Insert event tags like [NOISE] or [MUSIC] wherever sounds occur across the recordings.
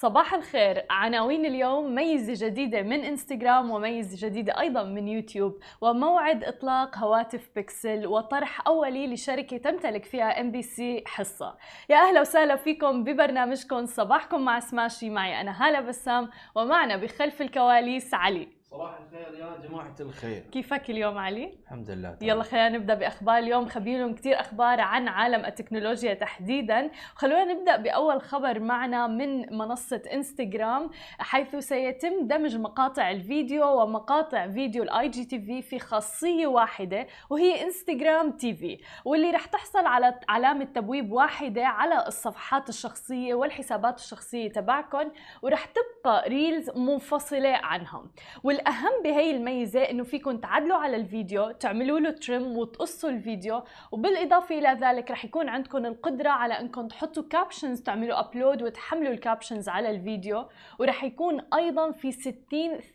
صباح الخير. عناوين اليوم ميزة جديدة من إنستغرام وميزة جديدة أيضا من يوتيوب. وموعد إطلاق هواتف بيكسل وطرح أولي لشركة تمتلك فيها MBC حصة. يا أهلا وسهلا فيكم ببرنامجكم. صباحكم مع سماشي. معي أنا هالة بسام ومعنا بخلف الكواليس علي. صباح الخير يا جماعة الخير كيفك اليوم علي؟ الحمد لله تمام. يلا خلينا نبدأ بأخبار اليوم خبيرهم كثير أخبار عن عالم التكنولوجيا تحديدا خلونا نبدأ بأول خبر معنا من منصة إنستغرام حيث سيتم دمج مقاطع الفيديو ومقاطع فيديو ال IGTV في خاصية واحدة وهي Instagram TV واللي رح تحصل على علامة تبويب واحدة على الصفحات الشخصية والحسابات الشخصية تبعكم ورح تبقى Reels منفصلة عنهم والاهم بهي الميزة إنه فيكم تعدلوا على الفيديو تعملوا له trim وتقصوا الفيديو وبالإضافة إلى ذلك رح يكون عندكم القدرة على انكم تحطوا captions تعملوا upload وتحملوا ال captions على الفيديو ورح يكون أيضا في 60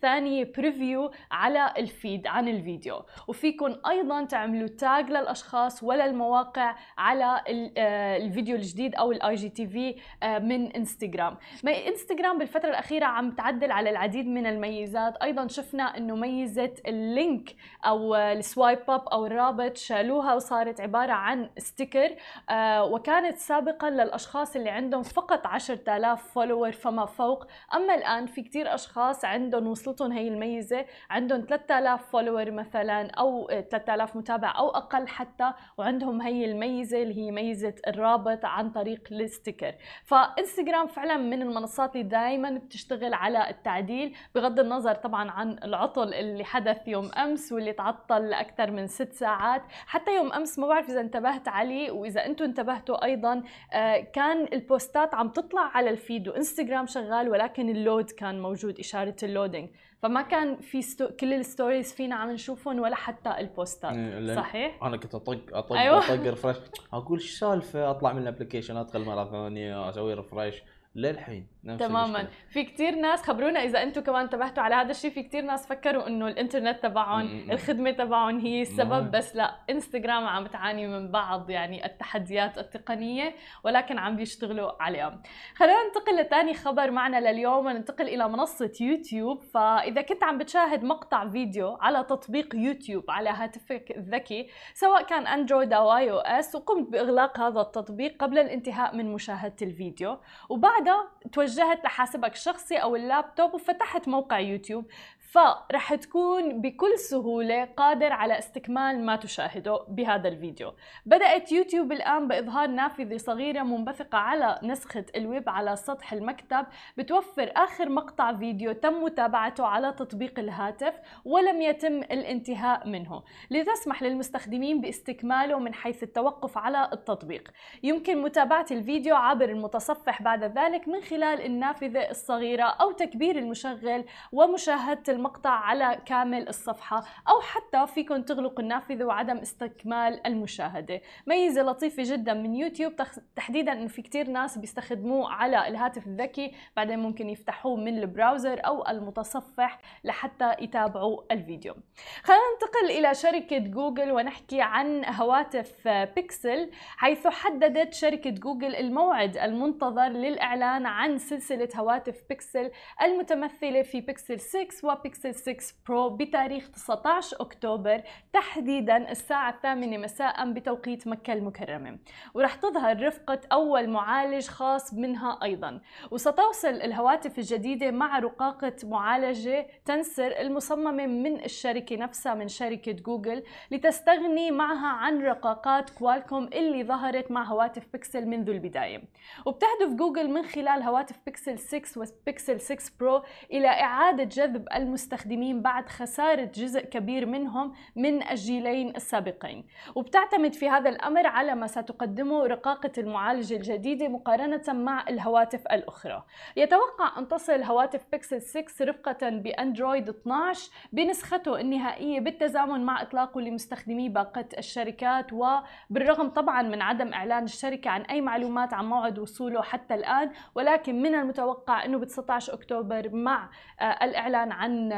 ثانية preview على ال feed عن الفيديو. وفيكم أيضا تعملوا tag للأشخاص ولا المواقع على آه، الفيديو الجديد أو ال IGTV من انستغرام انستغرام بالفترة الأخيرة عم تعدل على العديد من الميزات أيضا شفنا إنه ميزه ال link أو ال swipe up أو الرابط شالوها وصارت عبارة عن sticker آه، وكانت سابقا للأشخاص اللي عندهم فقط 10000 follower فما فوق. أما الآن في كثير أشخاص عندهم وصلتهم هي الميزة عندهم 3000 follower مثلا أو 3000 متابع أو أقل حتى وعندهم هي الميزة اللي هي ميزة الرابط عن طريق ال sticker. فإنستغرام فعلا من المنصات اللي دائما بتشتغل على التعديل بغض النظر طبعا عن العطل اللي حدث يوم أمس واللي تعطل لأكثر من ست ساعات. حتى يوم أمس ما بعرف إذا انتبهت عليه وإذا أنتم انتبهتوا أيضا آه، كان ال post ات عم تطلع على ال feed وانستغرام شغال ولكن ال load كان موجود إشارة ال loading. فما كان في sto... كل ال stories فينا عم نشوفهم ولا حتى ال post ات. إيه، صحيح؟ أنا كنت اطق اطق أيوة. أطق refresh أقول إيش السالفة؟ أطلع من ال application أدخل مرة ثانية أسوي refresh للحين تماما. في كتير ناس خبرونا إذا أنتم كمان انتبهتوا على هذا الشيء في كتير ناس فكروا إنه الإنترنت تبعهم. الخدمة تبعهم هي السبب. بس لا إنستغرام عم تعاني من بعض يعني التحديات التقنية ولكن عم بيشتغلوا عليها خلينا ننتقل لثاني خبر معنا لليوم وننتقل إلى منصة يوتيوب فإذا كنت عم بتشاهد مقطع فيديو على تطبيق يوتيوب على هاتفك الذكي سواء كان أندرويد أو iOS وقمت بإغلاق هذا التطبيق قبل الانتهاء من مشاهدة الفيديو وبعدها توجهت لحاسبك الشخصي أو اللابتوب وفتحت موقع يوتيوب. فرح تكون بكل سهولة قادر على استكمال ما تشاهده بهذا الفيديو. بدأت يوتيوب الآن بإظهار نافذة صغيرة منبثقة على نسخة الويب على سطح المكتب بتوفر آخر مقطع فيديو تم متابعته على تطبيق الهاتف ولم يتم الانتهاء منه. لتسمح للمستخدمين باستكماله من حيث التوقف على التطبيق. يمكن متابعة الفيديو عبر المتصفح بعد ذلك من خلال النافذة الصغيرة أو تكبير المشغل ومشاهدة المقطع على كامل الصفحة أو حتى فيكم تغلقوا النافذة وعدم استكمال المشاهدة. ميزة لطيفة جدا من يوتيوب تحديدا أنه في كتير ناس بيستخدموه على الهاتف الذكي بعدين ممكن يفتحوه من ال browser أو المتصفح لحتى يتابعوا الفيديو. خلينا ننتقل إلى شركة جوجل ونحكي عن هواتف بيكسل حيث حددت شركة جوجل الموعد المنتظر للإعلان عن سلسلة هواتف بيكسل المتمثلة في بيكسل 6 وبيكسل 6 Pro بتاريخ 19 أكتوبر تحديدا الساعة الثامنة مساء بتوقيت مكة المكرمة. ورح تظهر رفقة أول معالج خاص منها أيضا. وستوصل الهواتف الجديدة مع رقاقة معالجة Tensor المصممة من الشركة نفسها من شركة جوجل لتستغني معها عن رقاقات كوالكوم اللي ظهرت مع هواتف بيكسل منذ البداية. وبتهدف جوجل من خلال هواتف بيكسل 6 وبيكسل 6 Pro إلى إعادة جذب المستخدمين بعد خسارة جزء كبير منهم من الجيلين السابقين. وبتعتمد في هذا الأمر على ما ستقدمه رقاقة المعالجة الجديدة مقارنة مع الهواتف الأخرى. يتوقع أن تصل هواتف بيكسل 6 رفقة بأندرويد 12 بنسخته النهائية بالتزامن مع إطلاقه لمستخدمي باقة الشركات وبالرغم طبعا من عدم إعلان الشركة عن أي معلومات عن موعد وصوله حتى الآن ولكن من المتوقع أنه ب 19 أكتوبر مع آه، الإعلان عن عن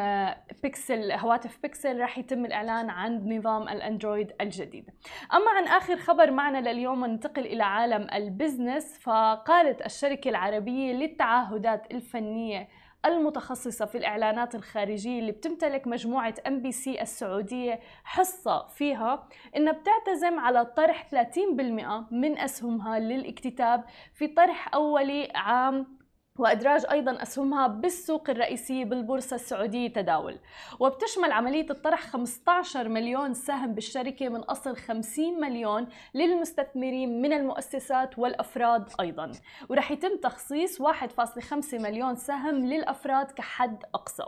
بيكسل هواتف بيكسل راح يتم الإعلان عن نظام الأندرويد الجديد. أما عن آخر خبر معنا لليوم ننتقل إلى عالم ال business. فقالت الشركة العربية للتعهدات الفنية المتخصصة في الإعلانات الخارجية اللي بتمتلك مجموعة MBC السعودية حصة فيها إنها بتعتزم على طرح 30% من أسهمها للاكتتاب في طرح أولي عام وإدراج أيضا أسهمها بالسوق الرئيسية بالبورصة السعودية تداول. وبتشمل عملية الطرح 15 مليون سهم بالشركة من أصل 50 مليون للمستثمرين من المؤسسات والأفراد أيضا. ورح يتم تخصيص 1.5 مليون سهم للأفراد كحد أقصى.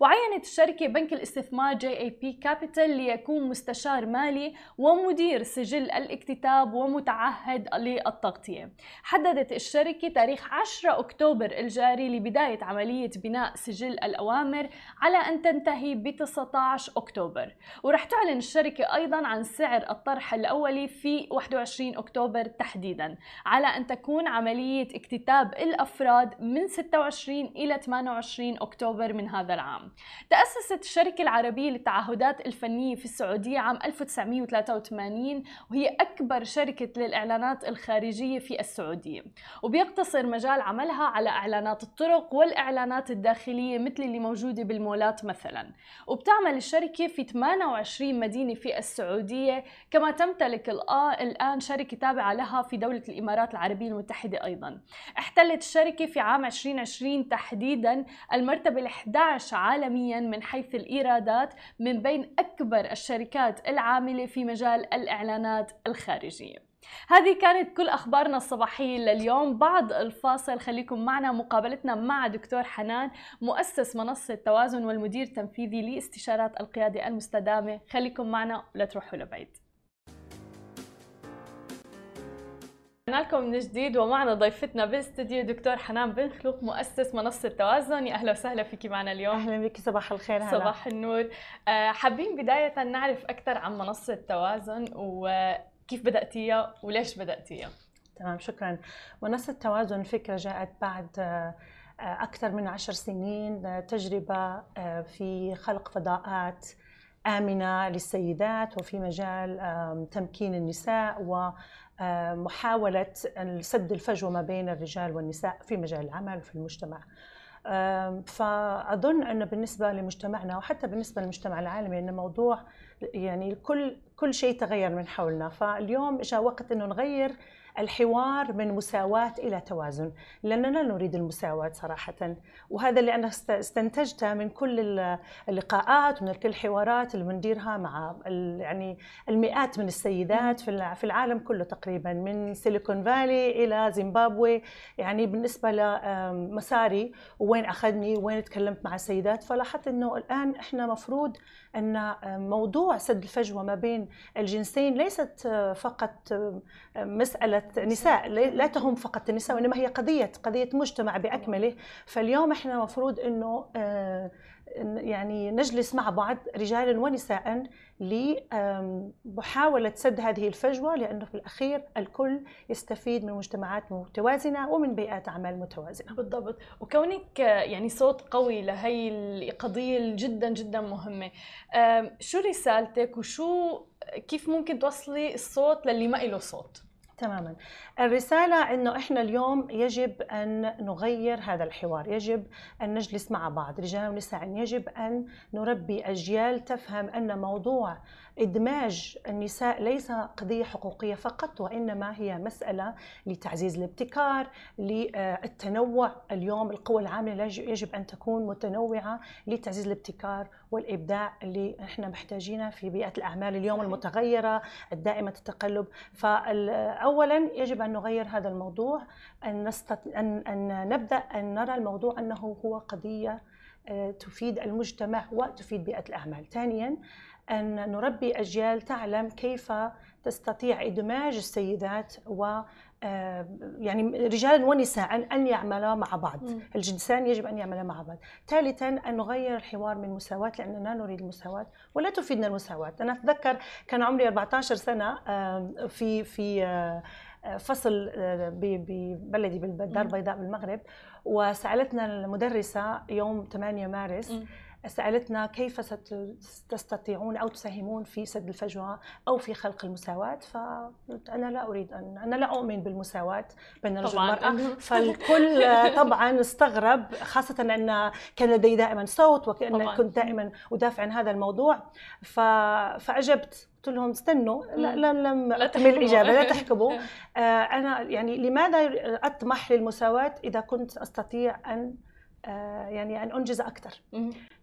وعينت الشركة بنك الاستثمار GIB Capital ليكون مستشار مالي ومدير سجل الاكتتاب ومتعهد للتغطية. حددت الشركة تاريخ 10 أكتوبر الجاري لبداية عملية بناء سجل الأوامر على أن تنتهي ب 19 أكتوبر. ورح تعلن الشركة أيضا عن سعر الطرح الأولي في 21 أكتوبر تحديدا على أن تكون عملية اكتتاب الأفراد من 26 إلى 28 أكتوبر من هذا العام. تأسست الشركة العربية للتعهدات الفنية في السعودية عام 1983 وهي أكبر شركة للإعلانات الخارجية في السعودية. وبيقتصر مجال عملها على إعلانات الطرق والإعلانات الداخلية مثل اللي موجودة بالمولات مثلا. وبتعمل الشركة في 28 مدينة في السعودية. كما تمتلك الآن شركة تابعة لها في دولة الإمارات العربية المتحدة أيضا. احتلت الشركة في عام 2020 تحديدا المرتبة ال 11 عالميا من حيث الإيرادات من بين أكبر الشركات العاملة في مجال الإعلانات الخارجية. هذه كانت كل أخبارنا الصباحية لليوم. بعد الفاصل خليكم معنا. مقابلتنا مع دكتور حنان مؤسس منصة توازن والمدير التنفيذي لاستشارات القيادة المستدامة. خليكم معنا ولا تروحوا لبعيد. رجعنا لكم من جديد ومعنا ضيفتنا بالاستديو دكتور حنان بن خلوق مؤسس منصة توازن يا أهلا وسهلا فيكي معنا اليوم. أهلا بك. صباح الخير هلا. صباح النور. آه، حابين بداية نعرف أكثر عن منصة توازن وكيف بدأتيها وليش بدأتيها تمام شكرا. منصة توازن فكرة جاءت بعد آه، أكثر من عشر سنين آه، تجربة في خلق فضاءات آمنة للسيدات وفي مجال تمكين النساء ومحاولة سد الفجوة ما بين الرجال والنساء في مجال العمل وفي المجتمع. فأظن أن بالنسبة لمجتمعنا وحتى بالنسبة للمجتمع العالمي أن موضوع يعني كل كل شيء تغير من حولنا. فاليوم جاء وقت أنه نغير الحوار من مساواة إلى توازن. لأننا نريد المساواة صراحة وهذا اللي أنا استنتجته من كل اللقاءات ومن كل الحوارات اللي بنديرها مع يعني المئات من السيدات في العالم كله تقريبا من سيليكون فالي إلى زيمبابوي. يعني بالنسبة لمساري وين أخذني وين تكلمت مع السيدات. فلاحظت أنه الآن إحنا مفروض أن موضوع سد الفجوة ما بين الجنسين ليست فقط مسألة نساء لا تهم فقط النساء وإنما هي قضية قضية مجتمع بأكمله. فاليوم إحنا مفروض أنه آه، يعني نجلس مع بعض رجالا ونساء لمحاولة سد هذه الفجوة لأنه في الأخير الكل يستفيد من مجتمعات متوازنة ومن بيئات أعمال متوازنة. بالضبط. وكونك يعني صوت قوي لهي القضية جدا جدا مهمة. شو رسالتك وشو كيف ممكن توصلي الصوت للي ما له صوت؟ تماما. الرسالة أنه إحنا اليوم يجب أن نغير هذا الحوار يجب أن نجلس مع بعض. رجال ونساء يجب أن نربي أجيال تفهم أن موضوع إدماج النساء ليس قضية حقوقية فقط وإنما هي مسألة لتعزيز الابتكار للتنوع. اليوم القوى العاملة يجب أن تكون متنوعة لتعزيز الابتكار والإبداع اللي إحنا محتاجينه في بيئة الأعمال اليوم المتغيرة الدائمة التقلب. فأولا يجب أن نغير هذا الموضوع أن, نستط... أن... أن نبدأ أن نرى الموضوع أنه هو قضية آه، تفيد المجتمع وتفيد بيئة الأعمال. ثانيا أن نربي أجيال تعلم كيف تستطيع إدماج السيدات و آه، يعني رجال ونساء أن يعملا مع بعض. م. الجنسان يجب أن يعملا مع بعض. ثالثا أن نغير الحوار من مساواة لأننا نريد المساواة ولا تفيدنا المساواة. أنا أتذكر كان عمري 14 سنة في في آه، فصل آه، ببلدي بالدار البيضاء بالمغرب وسألتنا المدرسة يوم 8 مارس سألتنا كيف ستستطيعون أو تساهمون في سد الفجوة أو في خلق المساواة فقلت أنا لا أريد أن أنا لا أؤمن بالمساواة بين الرجل والمرأة. [LAUGHS] فالكل الكل استغرب خاصة أن كان لدي دائما صوت وكأن كنت دائما أدافع عن هذا الموضوع. ف... فأجبت. قلت لهم استنوا لا لم لم اكمل الإجابة لا [LAUGHS] تحكموا. آه أنا يعني لماذا أطمح للمساواة إذا كنت أستطيع أن آه يعني أن أنجز أكثر؟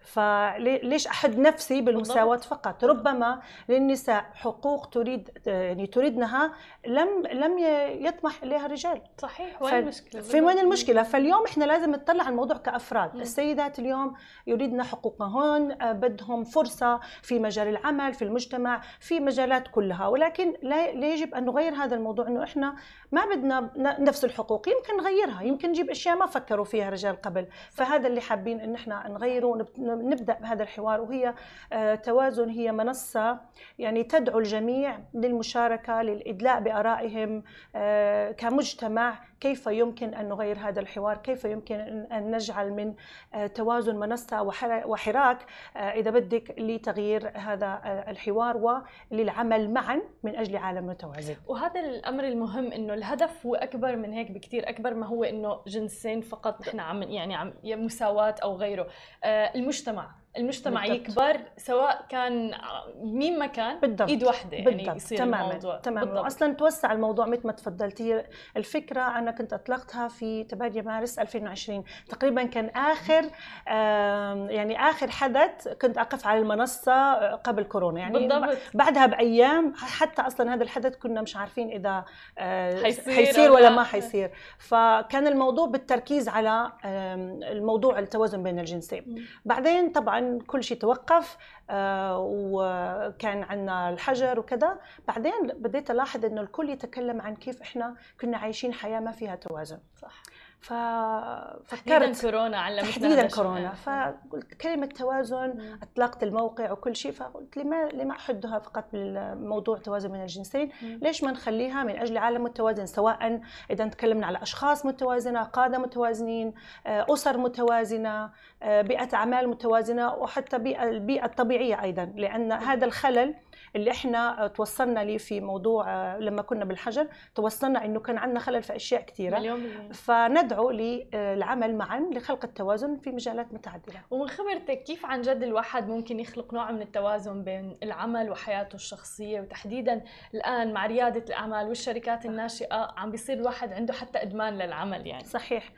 فليش أحد نفسي بالمساواة فقط؟ ربما للنساء حقوق تريد يعني تريدنها لم لم يطمح إليها الرجال. صحيح وين المشكلة؟ في وين المشكلة؟ فاليوم إحنا لازم نطلع على الموضوع كأفراد. م. السيدات اليوم يريدن حقوقهن آه، بدهم فرصة في مجال العمل في المجتمع في مجالات كلها. ولكن لا يجب أن نغير هذا الموضوع إنه إحنا ما بدنا نفس الحقوق. يمكن نغيرها. يمكن نجيب أشياء ما فكروا فيها الرجال قبل. فهذا اللي حابين إن إحنا نغيره نبدأ بهذا الحوار وهي آه، توازن هي منصة يعني تدعو الجميع للمشاركة للإدلاء بآرائهم آه، كمجتمع كيف يمكن أن نغير هذا الحوار؟ كيف يمكن ان نجعل من آه، توازن منصة وحراك إذا بدك لتغيير هذا الحوار وللعمل معا من أجل عالم متوازن. وهذا الأمر المهم إنه الهدف هو أكبر من هيك بكثير أكبر ما هو إنه جنسين فقط نحن عم يعني عم مساواة أو غيره. المجتمع. المجتمع بالضبط. يكبر سواء كان مين ما كان بالضبط. إيد واحدة يعني يصير تماما. الموضوع. تماما. أصلا توسع الموضوع مثل ما تفضلتي. الفكرة أنا كنت أطلقتها في 8 مارس 2020 تقريبا كان آخر يعني آخر حدث كنت أقف على المنصة قبل كورونا. يعني بالضبط. بعدها بأيام حتى أصلا هذا الحدث كنا مش عارفين إذا آه، حيصير, حيصير ولا ما حيصير. فكان الموضوع بالتركيز على الموضوع التوازن بين الجنسين. بعدين طبعا كل شيء توقف آه، وكان عندنا الحجر وكذا. بعدين بديت ألاحظ إنه الكل يتكلم عن كيف إحنا كنا عايشين حياة ما فيها توازن. صح. ففكرت تحديدا كورونا علمتنا تحديدا كورونا. فقلت كلمة توازن أطلقت الموقع وكل شيء فقلت لما لما أحدها فقط بالموضوع توازن بين الجنسين. ليش ما نخليها من أجل عالم متوازن؟ سواء إذا تكلمنا على أشخاص متوازنة قادة متوازنين آه، أسر متوازنة آه، بيئة أعمال متوازنة وحتى بيئه البيئة الطبيعية أيضا. لأن هذا الخلل اللي إحنا توصلنا ليه في موضوع آه، لما كنا بالحجر توصلنا إنه كان عندنا خلل في أشياء كثيره فندعو للعمل معا لخلق التوازن في مجالات متعددة. ومن خبرتك كيف عن جد الواحد ممكن يخلق نوع من التوازن بين العمل وحياته الشخصية؟ وتحديدا الآن مع ريادة الأعمال والشركات الناشئة عم بيصير الواحد عنده حتى إدمان للعمل يعني. صحيح.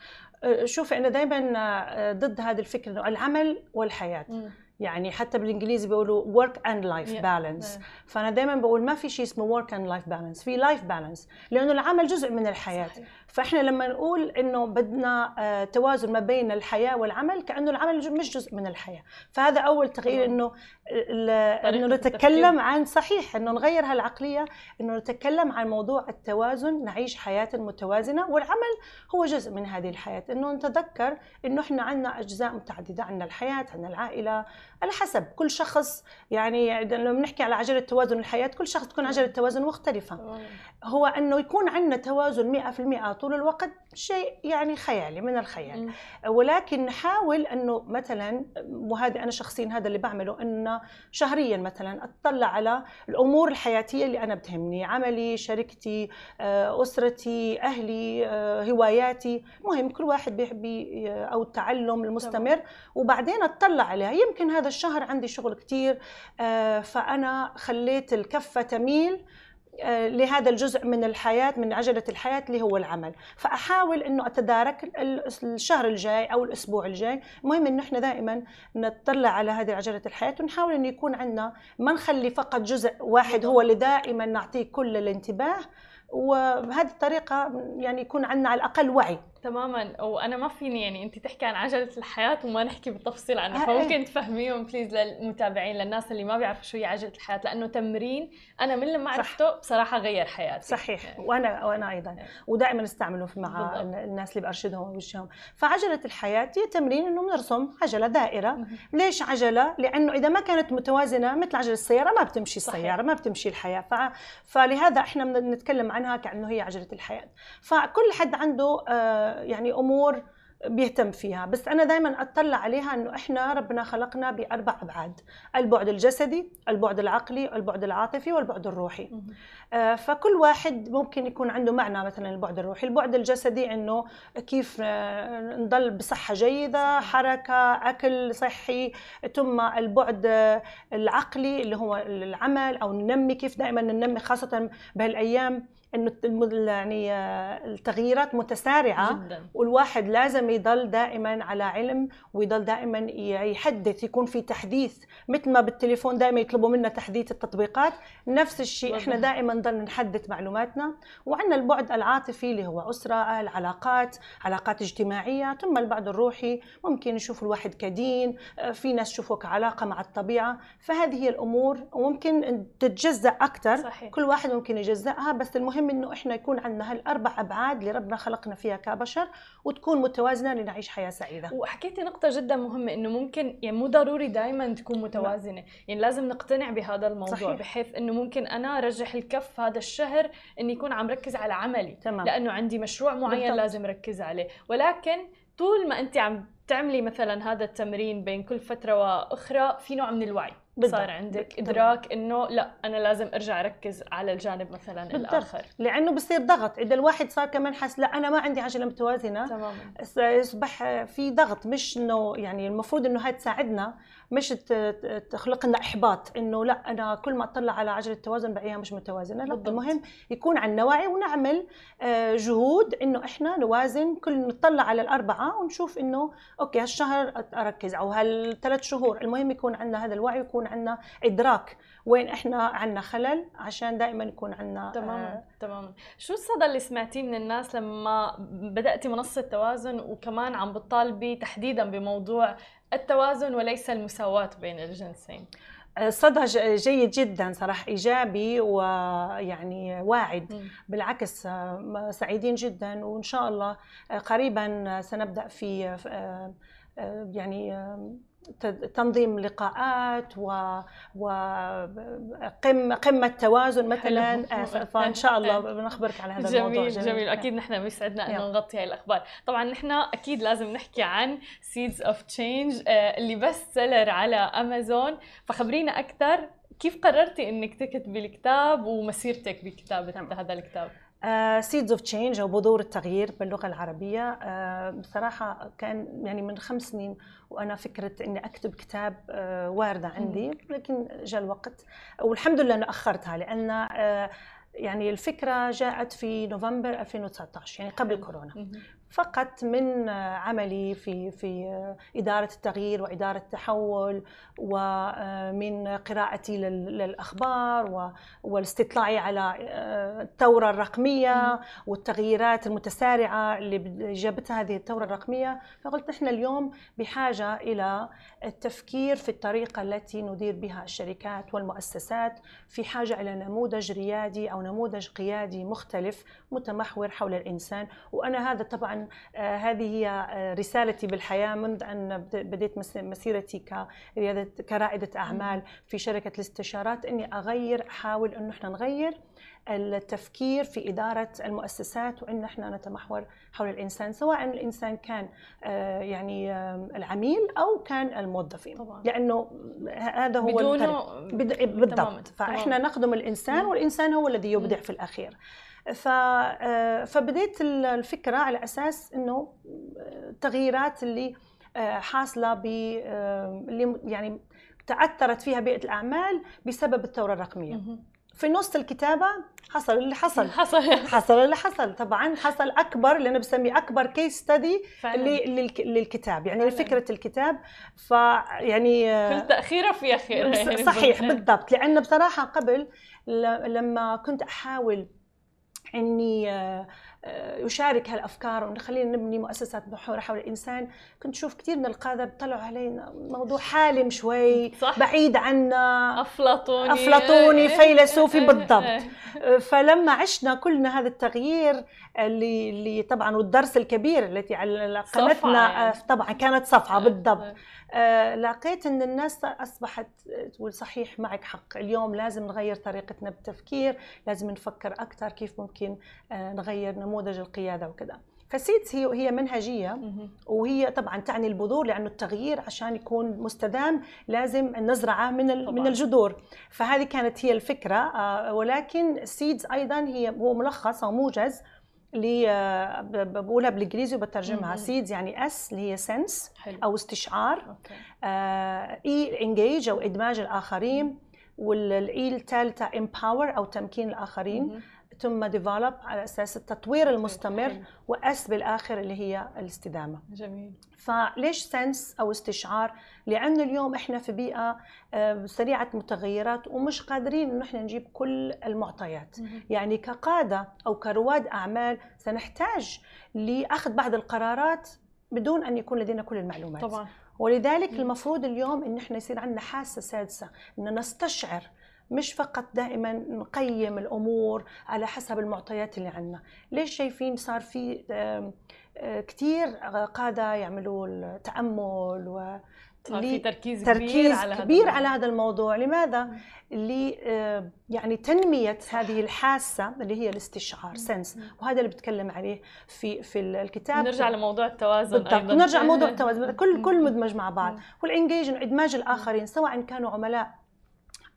أه، شوف أنا دائما ضد هذه الفكرة إنه العمل والحياة. م. يعني حتى بالإنجليزي بيقولوا work and life balance yeah. فأنا دائما بقول ما في شيء اسمه work and life balance في life balance لأنه العمل جزء من الحياة صحيح. فإحنا لما نقول إنه بدنا آه، توازن ما بين الحياة والعمل كأنه العمل مش جزء من الحياة. فهذا أول تغيير إنه إنه نتكلم عن صحيح إنه نغير هالعقلية إنه نتكلم عن موضوع التوازن نعيش حياة متوازنة والعمل هو جزء من هذه الحياة. إنه نتذكر إنه إحنا عندنا أجزاء متعددة عندنا الحياة عندنا العائلة على حسب كل شخص يعني لما بنحكي على عجلة توازن الحياة كل شخص تكون عجلة توازن مختلفة. هو إنه يكون عندنا توازن 100% طول الوقت شيء يعني خيالي من الخيال. ولكن نحاول أنه مثلا وهذا أنا شخصيا هذا اللي بعمله انه شهريا مثلا أطلع على الأمور الحياتية اللي أنا بتهمني. عملي شركتي آه، أسرتي أهلي آه، هواياتي. مهم كل واحد بيحب أو التعلم المستمر. وبعدين أطلع عليها. يمكن هذا الشهر عندي شغل كثير آه، فأنا خليت الكفة تميل آه، لهذا الجزء من الحياة من عجلة الحياة اللي هو العمل. فأحاول أنه أتدارك الشهر الجاي أو الأسبوع الجاي. المهم أنه إحنا دائما نطلع على هذه عجلة الحياة ونحاول أنه يكون عندنا ما نخلي فقط جزء واحد هو اللي دائما نعطيه كل الانتباه. وبهذه الطريقة يعني يكون عندنا على الأقل وعي. تماما. وأنا ما فيني يعني انت تحكي عن عجلة الحياة وما نحكي بالتفصيل عنها. آه، فممكن إيه. تفهميهم بليز للمتابعين للناس اللي ما بيعرفوا شو هي عجلة الحياة. لأنه تمرين أنا من لما عرفته بصراحة غير حياتي. صحيح. يعني. وأنا وأنا أيضا. يعني. ودائما أستعمله مع بالضبط. الناس اللي برشدهم ووجههم فعجلة الحياة هي تمرين إنه بنرسم عجلة دائرة. ليش عجلة؟ لأنه إذا ما كانت متوازنة مثل عجلة السيارة ما بتمشي السيارة صحيح. ما بتمشي الحياة. ف... فلهذا إحنا بنتكلم عنها كأنه هي عجلة الحياة. فكل حد عنده آه يعني أمور بيهتم فيها. بس أنا دائما أطلع عليها إنه إحنا ربنا خلقنا بأربع أبعاد. البعد الجسدي البعد العقلي البعد العاطفي والبعد الروحي. آه، فكل واحد ممكن يكون عنده معنى مثلا البعد الروحي. البعد الجسدي إنه كيف آه، نضل بصحة جيدة حركة أكل صحي. ثم البعد العقلي اللي هو العمل أو ننمي كيف دائما ننمي خاصة بهالأيام. إنه يعني التغييرات متسارعة جدا. والواحد لازم يضل دائما على علم ويضل دائما يحدث يكون في تحديث. مثل ما بالتليفون دائما يطلبوا منا تحديث التطبيقات نفس الشيء. إحنا دائما نضل نحدث معلوماتنا. وعندنا البعد العاطفي اللي هو أسرة العلاقات علاقات اجتماعية ثم البعد الروحي. ممكن يشوف الواحد كدين في ناس يشوفوا كعلاقه مع الطبيعة. فهذه هي الأمور. وممكن تتجزأ أكثر صحيح. كل واحد ممكن يجزأها بس المهم المهم إنه إحنا يكون عندنا هالأربع أبعاد اللي ربنا خلقنا فيها كبشر وتكون متوازنة لنعيش حياة سعيدة. وحكيتي نقطة جدا مهمة إنه ممكن يعني مو ضروري دائما تكون متوازنة، يعني لازم نقتنع بهذا الموضوع صحيح. بحيث إنه ممكن أنا أرجح الكف هذا الشهر إني يكون عم ركز على عملي تمام لأنه عندي مشروع معين بالضبط. لازم ركز عليه، ولكن طول ما أنت عم تعملي مثلا هذا التمرين بين كل فترة وأخرى في نوع من الوعي بالضبط. صار عندك بالضبط. إدراك إنه لا أنا لازم أرجع أركز على الجانب مثلا بالضبط. الآخر لأنه بصير ضغط إذا الواحد صار كمان حس لا أنا ما عندي عجلة متوازنة تماما يصبح في ضغط مش إنه يعني المفروض إنه هاي تساعدنا مش تخلق لنا إحباط إنه لا أنا كل ما أطلع على عجلة التوازن بلاقيها مش متوازنة. لا. المهم يكون عندنا وعي ونعمل آه، جهود إنه إحنا نوازن كل نطلع على الأربعة ونشوف إنه أوكي هالشهر أركز أو هالثلاث شهور. المهم يكون عندنا هذا الوعي ويكون عندنا إدراك وين إحنا عندنا خلل عشان دائما يكون عندنا تماما تماما. شو الصدى اللي سمعتيه من الناس لما بدأتي منصة توازن وكمان عم بتطالبي تحديدا بموضوع التوازن وليس المساواة بين الجنسين. صدى ج- جيد جدا صراحة إيجابي ويعني واعد. مم. بالعكس آه، سعيدين جدا. وإن شاء الله آه، قريبا سنبدأ في آه، آه، يعني آه، تنظيم لقاءات و وقمة قمة توازن مثلا. آه، [LAUGHS] فإن شاء الله بنخبرك على هذا جميل الموضوع. جميل, جميل. أكيد نحن بيسعدنا إنه يلا. نغطي هاي الأخبار. طبعا نحن أكيد لازم نحكي عن Seeds of Change اللي best seller على امازون فخبرينا أكثر كيف قررتي إنك تكتبي الكتاب ومسيرتك بكتابة هذا الكتاب؟ Seeds of Change أو بذور التغيير باللغة العربية. آه، بصراحة كان يعني من خمس سنين وأنا فكرة إني أكتب كتاب آه، واردة عندي لكن جاء الوقت والحمد لله أنه أخرتها لأن آه، يعني الفكرة جاءت في نوفمبر 2019 يعني قبل كورونا. فقط من آه، عملي في في آه، إدارة التغيير وإدارة التحول ومن قراءتي لل- للأخبار و- والاستطلاعي على آه، الثورة الرقمية والتغييرات المتسارعة اللي جابتها هذه الثورة الرقمية. فقلت نحن اليوم بحاجة إلى التفكير في الطريقة التي ندير بها الشركات والمؤسسات في حاجة إلى نموذج ريادي أو نموذج قيادي مختلف متمحور حول الإنسان. وأنا هذا طبعا آه، هذه هي آه، رسالتي بالحياة منذ أن بد- بديت مس- مسيرتي كريادة كرائدة أعمال في شركة الاستشارات إني أغير أحاول إنه إحنا نغير التفكير في إدارة المؤسسات وإن إحنا نتمحور حول الإنسان سواء الإنسان كان آه، يعني العميل أو كان الموظفين طبعا لأنه هذا هو. بدونه. بالضبط تماماً. نخدم الإنسان مم. والإنسان هو الذي يبدع. في آه، فبديت ال- الفكرة على أساس إنه التغييرات اللي آه، حاصلة ب آه، اللي يعني تأثرت فيها بيئة الأعمال بسبب الثورة الرقمية. في نص الكتابة حصل اللي حصل. [LAUGHS] حصل. حصل اللي حصل. طبعا حصل أكبر اللي أنا بسميه أكبر case study. للكتاب. يعني فعلاً. لفكرة الكتاب. فيعني آه، كل تأخيرة فيها خير يعني صحيح بالضبط. لأن بصراحة قبل لما كنت أحاول إني آه، آه، أشارك هالأفكار وان خلينا نبني مؤسسات محورة حول الإنسان كنت أشوف كثير من القادة بيطلعوا علينا موضوع حالم شوي صح بعيد عنا أفلاطوني أفلاطوني، [LAUGHS] فيلسوفي بالضبط. [LAUGHS] فلما عشنا كلنا هذا التغيير اللي اللي طبعا والدرس الكبير التي قناتنا يعني. طبعا كانت صفعه بالضبط. آه، لقيت إن الناس أصبحت تقول صحيح معك حق اليوم لازم نغير طريقتنا بالتفكير لازم نفكر أكثر كيف ممكن آه، نغير نموذج القيادة وكذا فسيدز هي هي منهجية. وهي طبعا تعني البذور لأنه التغيير عشان يكون مستدام لازم نزرعه من طبعاً. من الجذور فهذه كانت هي الفكرة آه، ولكن SEEDS أيضا هي هو ملخص أو موجز آه، ب- ب- بقولها بالإنجليزي وبترجمها. SEEDS يعني S اللي هي sense أو استشعار. E engage أو إدماج الآخرين وال E الثالثة empower أو تمكين الآخرين. مهم. ثم develop على أساس التطوير المستمر. و S بالآخر اللي هي الاستدامة. جميل. فليش sense أو استشعار؟ لأنه اليوم إحنا في بيئة آه، سريعة متغيرات ومش قادرين إنه إحنا نجيب كل المعطيات. يعني كقادة أو كرواد أعمال سنحتاج لأخذ بعض القرارات بدون أن يكون لدينا كل المعلومات. طبعا. ولذلك. المفروض اليوم إن إحنا يصير عندنا حاسة سادسة ان نستشعر مش فقط دائما نقيم الأمور على حسب المعطيات اللي عندنا. ليش شايفين صار في آه، كتير قادة يعملوا التأمل و صار في تركيز كبير تركيز على هذا كبير الموضوع. على هذا الموضوع. لماذا. ل آه، يعني تنمية هذه الحاسة اللي هي الاستشعار سنس. وهذا اللي بتكلم عليه في في الكتاب. نرجع لموضوع التوازن بالضبط. أيضا. ونرجع موضوع التوازن. [LAUGHS] كل. كل مدمج مع بعض. والانجيج إدماج الآخرين سواء كانوا عملاء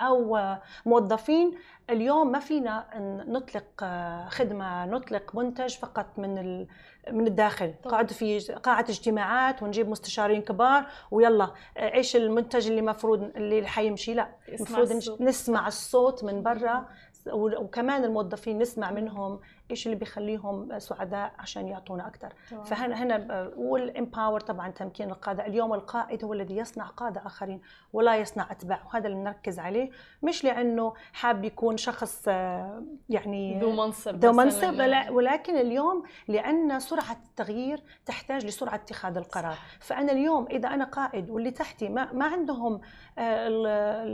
أو موظفين اليوم ما فينا نطلق آه، خدمة نطلق منتج فقط من ال- من الداخل طبعاً. قاعد في قاعه اجتماعات ونجيب مستشارين كبار ويلا إيش المنتج اللي المفروض اللي حيمشي لا المفروض. نسمع الصوت من برا وكمان الموظفين نسمع منهم إيش اللي بيخليهم سعداء عشان يعطونا أكثر. فهنا هنا والامباور طبعا تمكين القادة اليوم القائد هو الذي يصنع قادة آخرين ولا يصنع أتباع وهذا اللي بنركز عليه مش لأنه حاب يكون شخص آه، يعني ذو منصب ذو. منصب ولكن اليوم لأن سرعة التغيير تحتاج لسرعة اتخاذ القرار صح. فأنا اليوم إذا أنا قائد واللي تحتي ما, ما عندهم آه، ال-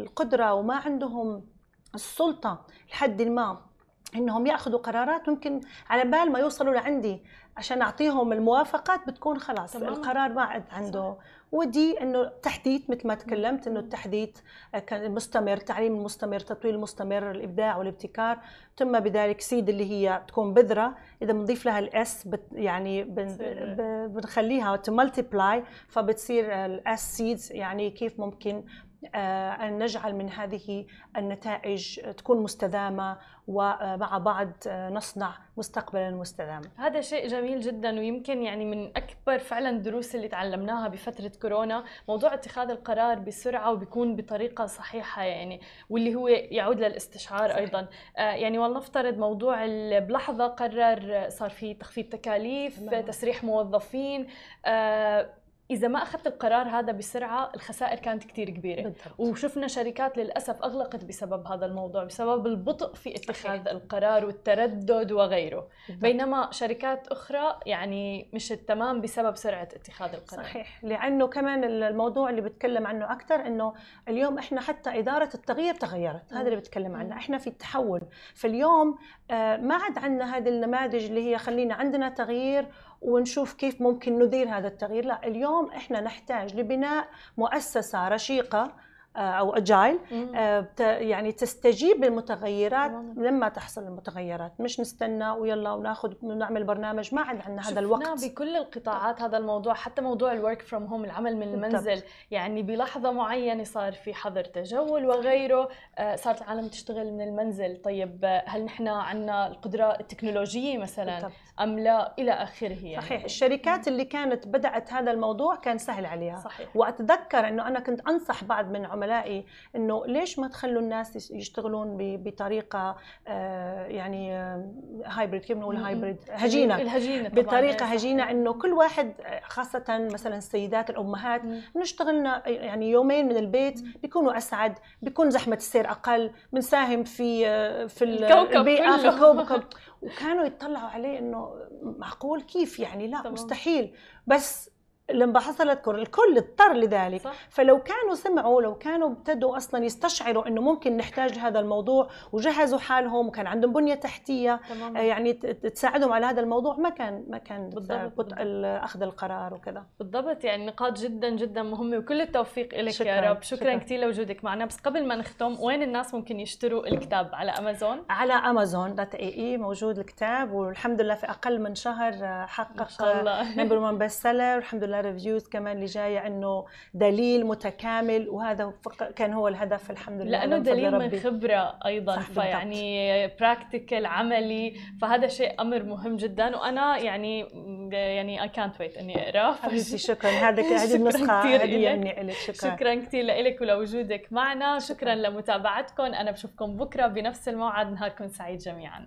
القدرة وما عندهم السلطة لحد ما إنهم يأخذوا قرارات ممكن على بال ما يوصلوا لعندي عشان أعطيهم الموافقات بتكون خلاص تماماً. القرار ما عاد عنده و D إنه تحديث مثل ما تكلمت إنه. التحديث كان مستمر تعليم المستمر تطوير المستمر الإبداع والابتكار ثم بذلك seed اللي هي تكون بذرة إذا بنضيف لها ال S بت يعني بن بنخليها ت multiply فبتصير ال S seeds يعني كيف ممكن أن نجعل من هذه النتائج تكون مستدامة ومع بعض آه، نصنع مستقبلا مستداما هذا شيء جميل جدا ويمكن يعني من أكبر فعلا الدروس اللي تعلمناها بفترة كورونا موضوع اتخاذ القرار بسرعة وبيكون بطريقة صحيحة يعني واللي هو يعود للاستشعار صحيح. أيضا آه يعني ولنفترض موضوع بلحظة قرر صار في تخفيض تكاليف. تسريح موظفين آه إذا ما أخذت القرار هذا بسرعة الخسائر كانت كتير كبيرة. بالضبط. وشفنا شركات للأسف أغلقت بسبب هذا الموضوع بسبب البطء في اتخاذ صحيح. القرار والتردد وغيره. بالضبط. بينما شركات أخرى يعني مش التمام بسبب سرعة اتخاذ القرار. صحيح. لأنه كمان الموضوع اللي بتكلم عنه أكثر إنه اليوم إحنا حتى إدارة التغيير تغيرت. هذا اللي بتكلم عنه. إحنا في التحول. فاليوم آه، ما عاد عندنا هذه النماذج اللي هي خلينا عندنا تغيير ونشوف كيف ممكن ندير هذا التغيير. لا اليوم إحنا نحتاج لبناء مؤسسة رشيقة أو agile. آه، يعني تستجيب للمتغيرات. لما تحصل المتغيرات. مش نستنى ويلا وناخذ ونعمل برنامج ما عاد عندنا هذا الوقت. بكل القطاعات هذا الموضوع حتى موضوع ال work from home العمل من. المنزل. يعني بلحظة معينة صار في حظر تجول وغيره آه، صارت العالم تشتغل من المنزل. طيب آه، هل نحن عندنا القدرة التكنولوجية مثلا. أم لا؟ إلى آخره يعني. صحيح. الشركات اللي كانت بدأت هذا الموضوع كان سهل عليها. صحيح. وأتذكر إنه أنا كنت أنصح بعض من عملائي إنه ليش ما تخلوا الناس يشتغلون بطريقة آه، يعني hybrid كيف بنقول. hybrid هجينة الهجينة طبعاً. بطريقة. هجينة إنه كل واحد آه، خاصة مثلا السيدات الأمهات اشتغلنا يعني يومين من البيت. بيكونوا أسعد بيكون زحمة السير أقل بنساهم في آه، في ال- الكوكب البيئة في. الكوكب [LAUGHS] وكانوا يطلعوا عليه إنه معقول كيف يعني لا تمام. مستحيل بس لما حصلت كورونا الكل اضطر لذلك. صح. فلو كانوا سمعوا لو كانوا ابتدوا أصلا يستشعروا إنه ممكن نحتاج هذا الموضوع وجهزوا حالهم وكان عندهم بنية تحتية تمام آه، يعني تساعدهم على هذا الموضوع ما كان ما كان بالضبط، أخذ القرار وكذا. بالضبط يعني نقاط جدا جدا مهمة وكل التوفيق لك يا رب. شكرا, شكراً. كثير لوجودك معنا. بس قبل ما نختم وين الناس ممكن يشتروا الكتاب؟ على أمازون؟ على أمازون dot ae موجود الكتاب والحمد لله في أقل من شهر آه، حقق number 1 best seller والحمد لله reviews كمان اللي جاية إنه دليل متكامل وهذا كان هو الهدف الحمد لله لأنه دليل من. خبرة أيضا. فيعني practical عملي فهذا شيء أمر مهم جدا وأنا يعني يعني اي كانت ويت إني أقرأه حبيبتي [LAUGHS] شكرا هذا هذه النسخة هديه. مني لك شكرا شكرا كثير لك ولوجودك معنا شكرا شكراً. لمتابعتكم أنا بشوفكم بكرة بنفس الموعد نهاركم سعيد جميعا